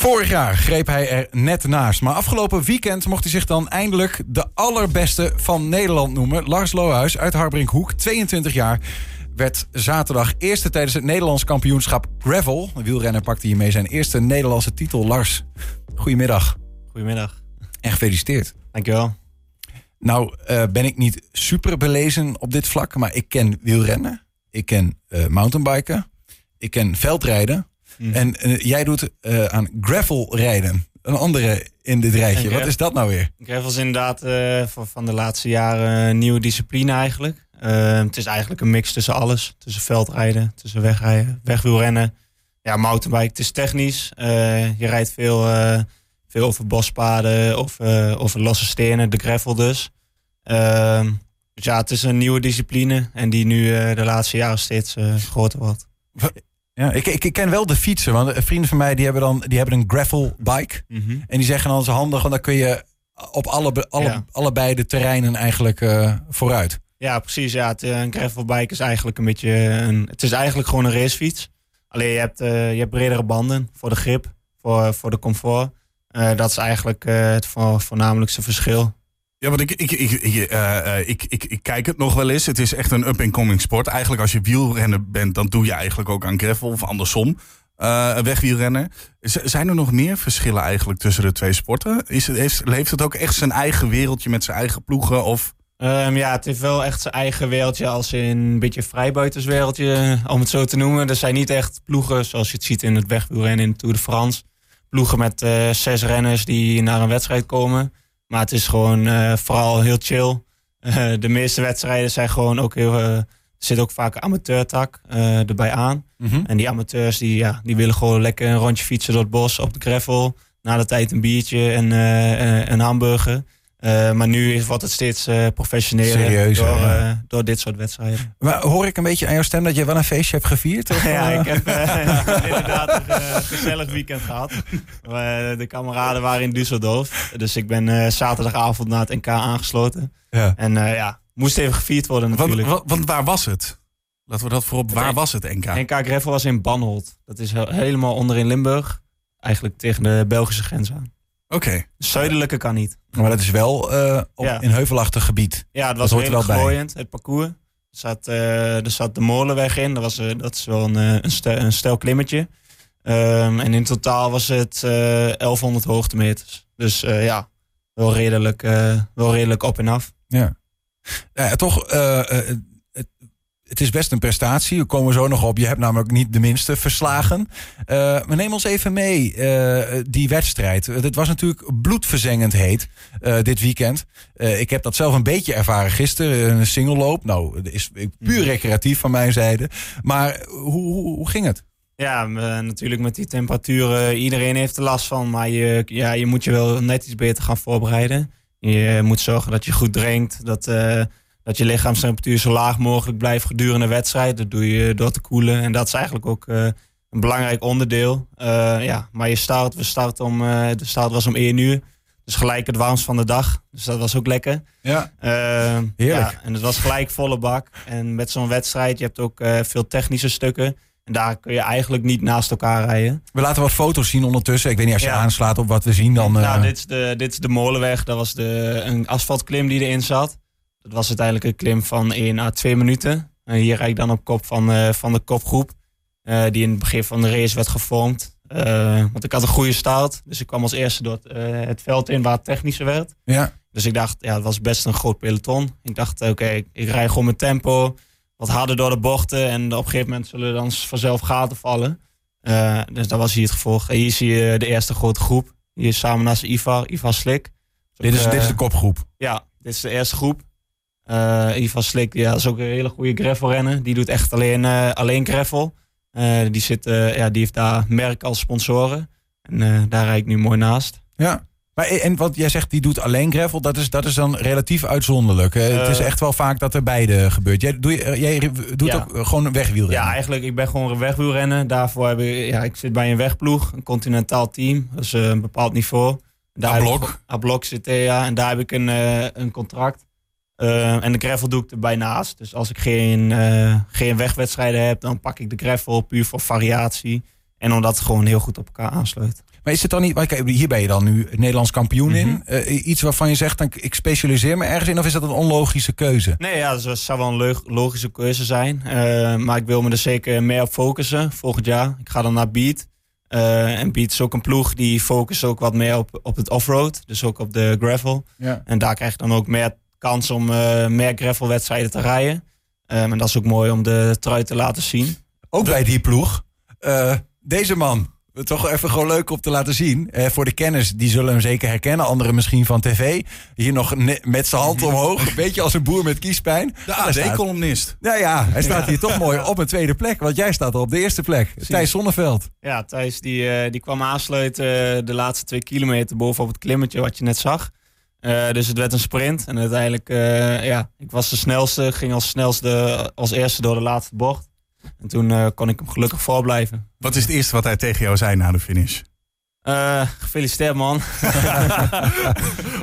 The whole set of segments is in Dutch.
Vorig jaar greep hij er net naast. Maar afgelopen weekend mocht hij zich dan eindelijk de allerbeste van Nederland noemen. Lars Lohuis uit Harbrinkhoek, 22 jaar. Werd zaterdag eerste tijdens het Nederlands kampioenschap Gravel. De wielrenner pakte hiermee zijn eerste Nederlandse titel. Lars, goedemiddag. Goedemiddag. En gefeliciteerd. Dankjewel. Nou, uh, ben ik niet super belezen op dit vlak, maar ik ken wielrennen. Ik ken uh, mountainbiken. Ik ken veldrijden. Mm. En uh, jij doet aan gravel rijden. Een andere in dit rijtje. Wat is dat nou weer? Gravel is inderdaad van, van de laatste jaren een nieuwe discipline eigenlijk. het is eigenlijk een mix tussen alles. Tussen veldrijden, tussen wegrijden, wegwielrennen. Ja, mountainbike. Het is technisch. je rijdt veel veel over bospaden of over losse stenen, de gravel dus. Uh, dus ja, het is een nieuwe discipline en die nu uh, de laatste jaren steeds uh, groter wordt. Ja, ik, ik, ik, ken wel de fietsen, want vrienden van mij die hebben dan die hebben een gravel bike. Mm -hmm. En die zeggen dan is handig, want dan kun je op alle, alle, ja. allebei de terreinen eigenlijk vooruit. Ja, precies. Ja, het, een gravelbike is eigenlijk een beetje een. Het is eigenlijk gewoon een racefiets. Alleen je hebt, je hebt bredere banden voor de grip, voor, voor de comfort. Uh, dat is eigenlijk het voornamelijkste verschil. Ja, want ik, ik, ik, ik, uh, ik, ik, ik, kijk het nog wel eens. Het is echt een up-and-coming sport. Eigenlijk als je wielrenner bent, dan doe je eigenlijk ook aan gravel of andersom. wegwielrennen. Z zijn er nog meer verschillen eigenlijk tussen de twee sporten? Is het, leeft het ook echt zijn eigen wereldje met zijn eigen ploegen? Of... Um, ja, het heeft wel echt zijn eigen wereldje als in een beetje vrijbuiterswereldje, om het zo te noemen. Er zijn niet echt ploegen zoals je het ziet in het wegwielrennen in de Tour de France ploegen met uh, zes renners die naar een wedstrijd komen. Maar het is gewoon uh, vooral heel chill. Uh, de meeste wedstrijden zijn gewoon ook heel. er zit ook vaak een amateurtak erbij aan. Mm -hmm. En die amateurs die, ja, die willen gewoon lekker een rondje fietsen door het bos op de gravel. Na de tijd een biertje en een hamburger. Uh, maar nu wordt het steeds uh, professioneler Serieuzer, door, ja. uh, door dit soort wedstrijden. Maar hoor ik een beetje aan jouw stem dat je wel een feestje hebt gevierd? Of? ja, ik heb, ik heb inderdaad een gezellig weekend gehad. de kameraden waren in Düsseldorf. Dus ik ben zaterdagavond naar het NK aangesloten. Ja. En ja, moest even gevierd worden natuurlijk. Want, want waar was het? Laten we dat voorop. Waar was het NK? NK Greffel was in Banholt. Dat is helemaal onder in Limburg. Eigenlijk tegen de Belgische grens aan. Oké. Okay. Zuidelijke kan niet. Maar dat is wel uh, op, ja. in heuvelachtig gebied. Ja, het was redelijk glooiend, het parcours. Er zat, uh, er zat de molenweg in. Dat, was, uh, dat is wel een, een, stel, een stel klimmetje. Um, en in totaal was het 1100 hoogtemeters. Dus ja, wel redelijk, wel redelijk op en af. Ja. ja toch, het is best een prestatie. We komen zo nog op. Je hebt namelijk niet de minste verslagen. Uh, maar neem ons even mee, uh, die wedstrijd. Het was natuurlijk bloedverzengend heet uh, dit weekend. ik heb dat zelf een beetje ervaren gisteren. Een singelloop. Nou, dat is puur recreatief van mijn zijde. Maar hoe, hoe, hoe ging het? Ja, natuurlijk met die temperaturen. Iedereen heeft er last van. Maar je, ja, je moet je wel net iets beter gaan voorbereiden. Je moet zorgen dat je goed drinkt. Dat dat je lichaamstemperatuur zo laag mogelijk blijft gedurende de wedstrijd. Dat doe je door te koelen. En dat is eigenlijk ook uh, een belangrijk onderdeel. Uh, ja, maar je start, we start om, uh, de start was om 1 uur. Dus gelijk het warmst van de dag. Dus dat was ook lekker. Ja, heerlijk. Ja, en het was gelijk volle bak. En met zo'n wedstrijd, je hebt ook veel technische stukken. En daar kun je eigenlijk niet naast elkaar rijden. We laten wat foto's zien ondertussen. Ik weet niet, als je ja. aanslaat op wat we zien dan... Nou, dit is de, dit is de molenweg. Dat was de, een asfaltklim die erin zat. Dat was uiteindelijk een klim van 1 à 2 minuten. En hier rijd ik dan op kop van, uh, van de kopgroep. Uh, die in het begin van de race werd gevormd. Uh, want ik had een goede start. Dus ik kwam als eerste door het, het veld in waar het technischer werd. Ja. Dus ik dacht, ja, het was best een groot peloton. Ik dacht, oké, okay, ik, ik rij gewoon mijn tempo. Wat harder door de bochten. En op een gegeven moment zullen dan vanzelf gaten vallen. dus dat was hier het gevolg. En hier zie je de eerste grote groep. Hier samen naast Ivar, Ivar Slik. Dit is, dit is de kopgroep? Ja, dit is de eerste groep. Uh, Ivan Slik, ja, is ook een hele goede gravelrenner. Die doet echt alleen, uh, alleen gravel. Uh, die, zit, ja, die heeft daar merk als sponsoren. En daar rijd ik nu mooi naast. Ja. Maar en wat jij zegt, die doet alleen gravel, dat is, dat is dan relatief uitzonderlijk. het is echt wel vaak dat er beide gebeurt. Jij, doe jij doet ja. ook gewoon een wegwielrennen? Ja, eigenlijk, ik ben gewoon wegwielrennen. Daarvoor heb ik, ja, ik zit bij een wegploeg, een continentaal team. Dus een bepaald niveau. A-blok? A-blok zit ja. En daar heb ik een, een contract. Uh, en de gravel doe ik erbij naast. Dus als ik geen, uh, geen wegwedstrijden heb, dan pak ik de gravel puur voor variatie. En omdat het gewoon heel goed op elkaar aansluit. Maar is het dan niet, hier ben je dan nu Nederlands kampioen in. Mhm. Eh, iets waarvan je zegt, dan, ik specialiseer me ergens in, of is dat een onlogische keuze? Nee, ja, dat zou wel een logische keuze zijn. Eh, maar ik wil me er zeker meer op focussen volgend jaar. Ik ga dan naar Beat. Eh, en Beat is ook een ploeg die focust ook wat meer op, op het offroad. Dus ook op de gravel. Ja. En daar krijg je dan ook meer kans om eh, meer gravelwedstrijden te rijden. Eh, en dat is ook mooi om de trui te laten zien. Ook bij die ploeg. Eh, deze man. Toch even gewoon leuk om te laten zien. Eh, voor de kenners, die zullen hem zeker herkennen. Anderen misschien van tv. Hier nog met zijn hand omhoog. Een beetje als een boer met kiespijn. De AD-columnist. Nou ja, hij staat hier toch mooi op een tweede plek. Want jij staat al op de eerste plek. Thijs Zonneveld. Ja, Thijs die, eh, die kwam aansluiten de laatste twee kilometer bovenop het klimmetje wat je net zag. Eh, dus het werd een sprint. En uiteindelijk, eh, ja, ik was de snelste. Ging als snelste als eerste door de laatste bocht. En toen eh, kon ik hem gelukkig voorblijven. Wat is het eerste wat hij tegen jou zei na de finish? Eh, gefeliciteerd man.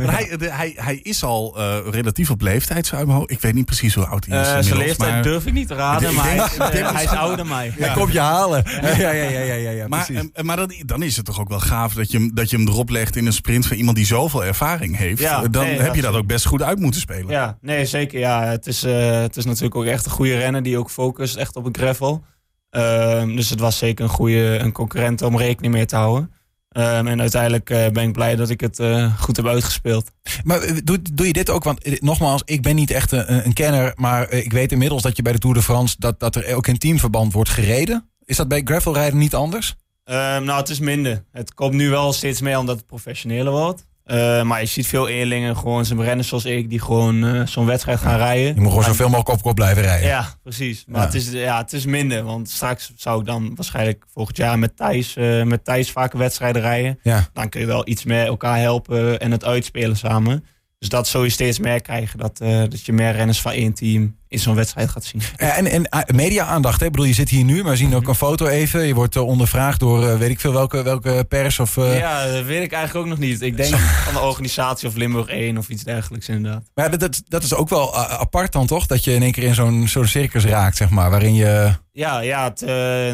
Hij, de- hij, hij is al eh, relatief op leeftijd, zo uit mijn hoofd. Ik weet niet precies hoe oud hij is. Eh, zijn leeftijd maar- durf ik niet te raden, maar hij, is- hij is ouder dan mij. Hij komt je halen. Ja, ja, ja, ja, ja, ja, Maar, maar dan, dan is het toch ook wel gaaf dat je, hem- dat je hem erop legt in een sprint van iemand die zoveel ervaring heeft. Ja, dan nee, heb je dat- ook best goed uit moeten spelen. Ja, nee, zeker. Ja. Het, is, het is natuurlijk ook echt een goede renner die ook focust echt op het gravel. Ehm, dus het was zeker een goede een concurrent om rekening mee te houden. Ehm, en uiteindelijk eh, ben ik blij dat ik het eh, goed heb uitgespeeld. Maar eh, doe, doe je dit ook? Want nogmaals, ik ben niet echt een, een kenner. Maar ik weet inmiddels dat je bij de Tour de France... dat, dat er ook in teamverband wordt gereden. Is dat bij gravelrijden niet anders? Ehm, nou, het is minder. Het komt nu wel steeds meer omdat het professioneler wordt. Eh, maar je ziet veel eerlingen, gewoon zijn renners zoals ik, die gewoon eh, zo'n wedstrijd gaan rijden. Je moet gewoon zoveel mogelijk op kop blijven rijden. Ja, precies. Maar Ja. Het, is, ja, het is minder. Want straks zou ik dan waarschijnlijk volgend jaar met Thijs, eh, met Thijs vaker wedstrijden rijden. Ja. Dan kun je wel iets meer elkaar helpen en het uitspelen samen. Dus dat zul je steeds meer krijgen. Dat, eh, dat je meer renners van één team in zo'n wedstrijd gaat zien. En, en ah, media-aandacht, hè? Ik bedoel, je zit hier nu, maar we zien ook een foto even. Je wordt eh, ondervraagd door eh, weet ik veel welke, welke pers of... Ja, dat weet ik eigenlijk ook nog niet. Ik denk van de organisatie of Limburg 1 of iets dergelijks inderdaad. Maar dat, dat, dat is ook wel apart dan toch? Dat je in één keer in zo'n zo'n circus raakt, zeg maar. Waarin je... Ja, ja het,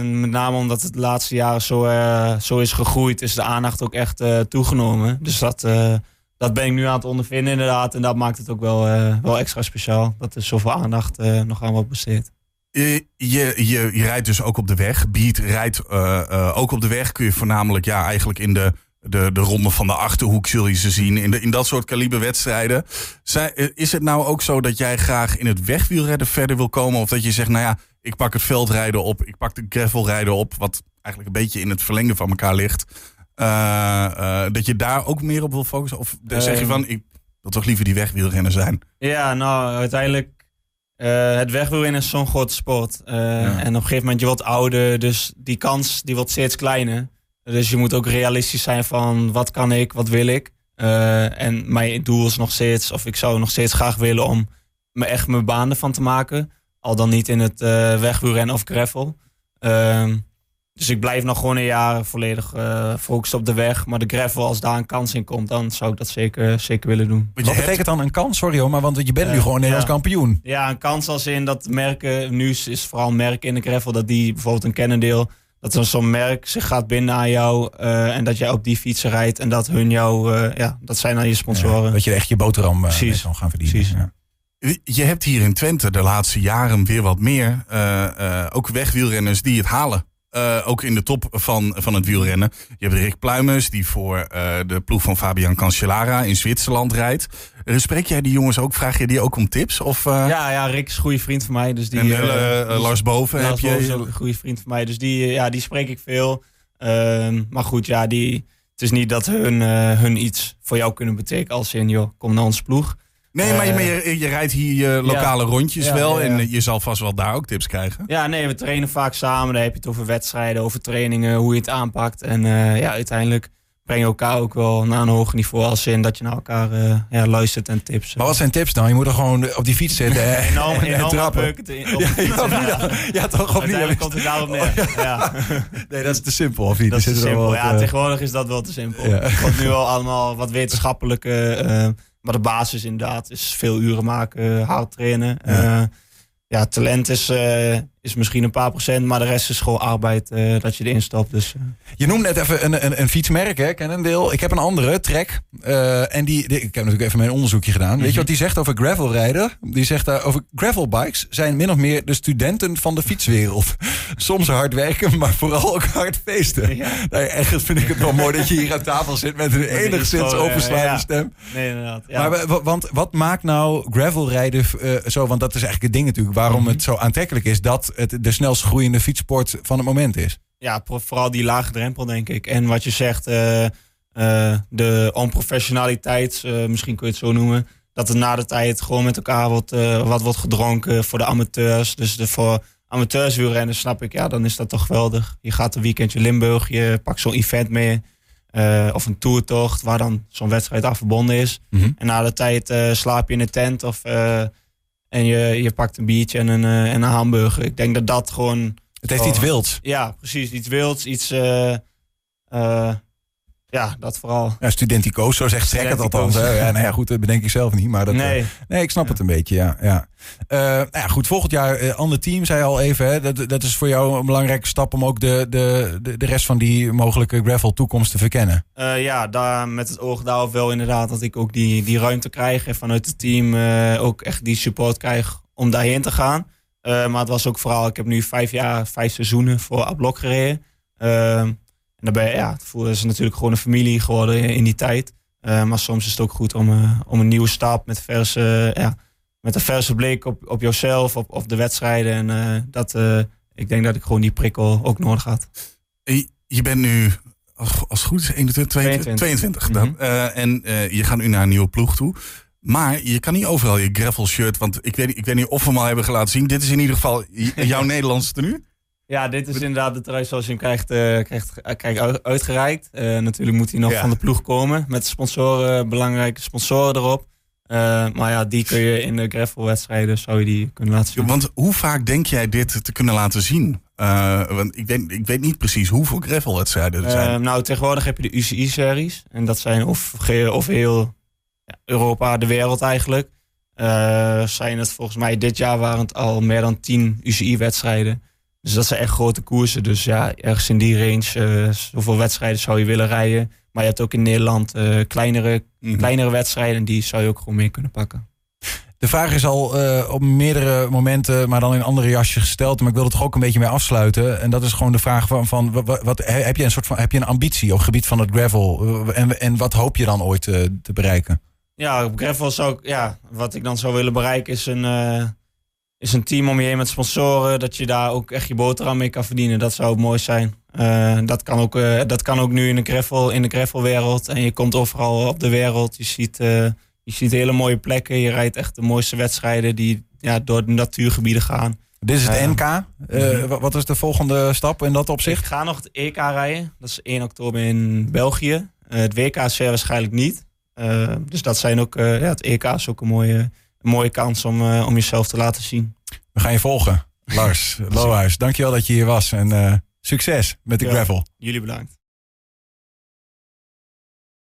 met name omdat het de laatste jaren zo, zo is gegroeid, is de aandacht ook echt toegenomen. Dus dat, dat ben ik nu aan het ondervinden inderdaad. En dat maakt het ook wel, eh, wel extra speciaal. Dat er zoveel aandacht eh, nog aan wordt besteed. Je, je, je, rijdt dus ook op de weg. Beat rijdt eh, ook op de weg. Kun je voornamelijk ja, eigenlijk in de, de, de ronde van de achterhoek zul je ze zien. In, de, in dat soort kaliber wedstrijden. Is het nou ook zo dat jij graag in het wegwielrennen verder wil komen? Of dat je zegt, nou ja, ik pak het veldrijden op. Ik pak de gravelrijden op. Wat eigenlijk een beetje in het verlengde van elkaar ligt. Eh, eh, dat je daar ook meer op wil focussen? Of zeg je Ehm. van, ik wil toch liever die wegwielrenner zijn? Ja, nou uiteindelijk, eh het wegwielrennen is zo'n grote sport. Eh, En op een gegeven moment je wordt ouder, dus die kans die wordt steeds kleiner. Dus je moet ook realistisch zijn van wat kan ik, wat wil ik. Eh, en mijn doel is nog steeds, of ik zou nog steeds graag willen om me echt mijn baan ervan te maken. Al dan niet in het eh wegwielrennen of gravel. Ehm, dus ik blijf nog gewoon een jaar volledig eh focussen op de weg. Maar de gravel, als daar een kans in komt, dan zou ik dat zeker, zeker willen doen. Wat hebt- betekent dan een kans? Sorry hoor, maar want je bent nu Eh, gewoon Nederlands ja. kampioen. Ja, een kans als in dat merken, nu is vooral merken in de gravel, dat die bijvoorbeeld een kennendeel, dat zo'n merk zich gaat binden aan jou eh, en dat jij op die fietsen rijdt en dat hun jou, eh, ja, dat zijn dan je sponsoren. Ja, dat je echt je boterham eh, kan gaan verdienen. Precies. Ja. Je hebt hier in Twente de laatste jaren weer wat meer. eh, eh, ook wegwielrenners die het halen. Eh, ook in de top van, van het wielrennen. Je hebt Rick Pluimers, die voor eh, de ploeg van Fabian Cancellara in Zwitserland rijdt. Eh, Spreek jij die jongens ook? Vraag je die ook om tips? Of, Ja, ja, Rick is een goede vriend van mij. Dus die, en dus- Lars Boven Lars heb je. Is ook een goede vriend van mij. Dus die, ja, die spreek ik veel. Ehm, maar goed, ja, die, het is niet dat hun, hun iets voor jou kunnen betekenen. Als in, joh, kom naar onze ploeg. Nee, maar, je, Eh, maar je, je rijdt hier je lokale rondjes Ja, wel. ja. En je zal vast wel daar ook tips krijgen. Ja, nee, we trainen vaak samen. Dan heb je het over wedstrijden, over trainingen, hoe je het aanpakt. En eh, ja, uiteindelijk breng je elkaar ook wel naar een hoger niveau. Als in dat je naar elkaar eh, ja, luistert en tips. Maar wat zijn tips dan? Je moet er gewoon op die fiets zitten en, en enorm trappen. te- op de Ja, fiets, ja, ja. toch niet? Uiteindelijk komt het daarop neer. Ja. Nee, dat is te simpel. Of niet? Dat is te simpel. wat, Ja, tegenwoordig is dat wel te simpel. Wordt nu al allemaal wat wetenschappelijke. Eh, maar de basis inderdaad is veel uren maken, hard trainen. Ja. Eh, ja, talent is, eh, is misschien een paar procent, maar de rest is gewoon arbeid eh, dat je erin stopt. Dus, eh. Je noemde net even een, een, een fietsmerk, hè, Cannondale. Ik heb een andere, Trek. Eh, en die, die- ik heb natuurlijk even mijn onderzoekje gedaan. Weet je wat die zegt over gravelrijden? Die zegt daar over gravelbikes zijn min of meer de studenten van de fietswereld. Soms hard werken, maar vooral ook hard feesten. Ja. Nou, echt vind ik het wel mooi dat je hier aan tafel zit met een enigszins overslaande ja. stem. Nee, inderdaad. Ja. Maar wa- want wat maakt nou gravelrijden zo? Want dat is eigenlijk het ding natuurlijk waarom het zo aantrekkelijk is dat het de snelst groeiende fietssport van het moment is. ja, vooral die lage drempel, denk ik. En wat je zegt, eh, eh, de onprofessionaliteit, eh, misschien kun je het zo noemen. Dat er na de tijd gewoon met elkaar wordt, eh, wat wordt gedronken voor de amateurs. Dus de, voor amateurswielrennen snap ik, ja, dan is dat toch geweldig. Je gaat een weekendje Limburg, je pakt zo'n event mee. of een toertocht waar dan zo'n wedstrijd aan verbonden is. Mhm. En na de tijd slaap je in een tent of, en je, je pakt een biertje en een, eh, en een hamburger. Ik denk dat dat gewoon Het heeft Oh. iets wilds. ja, precies. Iets wilds, iets. eh, eh, ja, dat vooral. Ja, studenticoos, zo zegt Trek het althans. Hè? Ja, nou ja, goed, dat bedenk ik zelf niet. Maar dat, nee, eh, nee, ik snap het een beetje, ja. ja. Eh, nou ja, goed, volgend jaar eh, ander team, zei je al even. Hè? Dat, dat is voor jou een belangrijke stap om ook de, de, de, de rest van die mogelijke gravel toekomst te verkennen. Ja, daar, met het oog daarop wel inderdaad dat ik ook die, die ruimte krijg. En vanuit het team ook echt die support krijg om daarheen te gaan. Maar het was ook vooral, ik heb nu vijf jaar, vijf seizoenen voor Ablok gereden. Eh, en daarbij, ja, het voelde is natuurlijk gewoon een familie geworden in die tijd. Eh, maar soms is het ook goed om, eh, om een nieuwe stap met, verse, ja, met een verse blik op, op jezelf, op, op de wedstrijden. En eh, dat, eh, ik denk dat ik gewoon die prikkel ook nodig had. Je, bent nu, als, goed is, 21, 22, 22 Mhm. dan. Eh, en eh, je gaat nu naar een nieuwe ploeg toe. Maar je kan niet overal je gravel shirt, want ik weet, niet- ik weet niet of we hem al hebben laten zien. Dit is in ieder geval jouw Nederlandse tenue. Ja, dit is inderdaad de trui zoals je hem krijgt, eh, krijgt, eh, krijgt uitgereikt. Eh, natuurlijk moet hij nog Ja. van de ploeg komen. Met sponsoren, belangrijke sponsoren erop. Maar ja, die kun je in de gravelwedstrijden zou je die kunnen laten zien. Want hoe vaak denk jij dit te kunnen laten zien? Want ik weet, ik weet niet precies hoeveel gravelwedstrijden er zijn. Nou, tegenwoordig heb je de UCI-series. En dat zijn of, of heel ja, Europa, de wereld eigenlijk. Zijn het volgens mij dit jaar waren het al meer dan 10 UCI-wedstrijden. Dus dat zijn echt grote koersen. Dus ja, ergens in die range, zoveel wedstrijden zou je willen rijden. Maar je hebt ook in Nederland eh, kleinere, Mhm. kleinere wedstrijden. Die zou je ook gewoon mee kunnen pakken. De vraag is al eh, op meerdere momenten, maar dan in andere jasje gesteld. Maar ik wil er toch ook een beetje mee afsluiten. En dat is gewoon de vraag van, van wat, wat, heb je een soort van heb je een ambitie op het gebied van het gravel? En, en wat hoop je dan ooit te bereiken? Ja, op gravel zou ik, ja, wat ik dan zou willen bereiken is een, is een team om je heen met sponsoren. Dat je daar ook echt je boterham mee kan verdienen. Dat zou mooi zijn. Eh, dat, kan ook, eh, dat kan ook nu in de, gravel, in de gravelwereld. En je komt overal op de wereld. Je ziet, eh, je ziet hele mooie plekken. Je rijdt echt de mooiste wedstrijden die ja, door de natuurgebieden gaan. Dit is het. NK. Wa- Wat is de volgende stap in dat opzicht? Ik ga nog het EK rijden. Dat is 1 oktober in België. Het WK is zeer waarschijnlijk niet. Dus dat zijn ook, ja, het EK is ook een mooie, een mooie kans om, eh, om jezelf te laten zien. We gaan je volgen. Lars Lohuis, dankjewel dat je hier was. En eh, succes met de Ja. gravel. Jullie bedankt.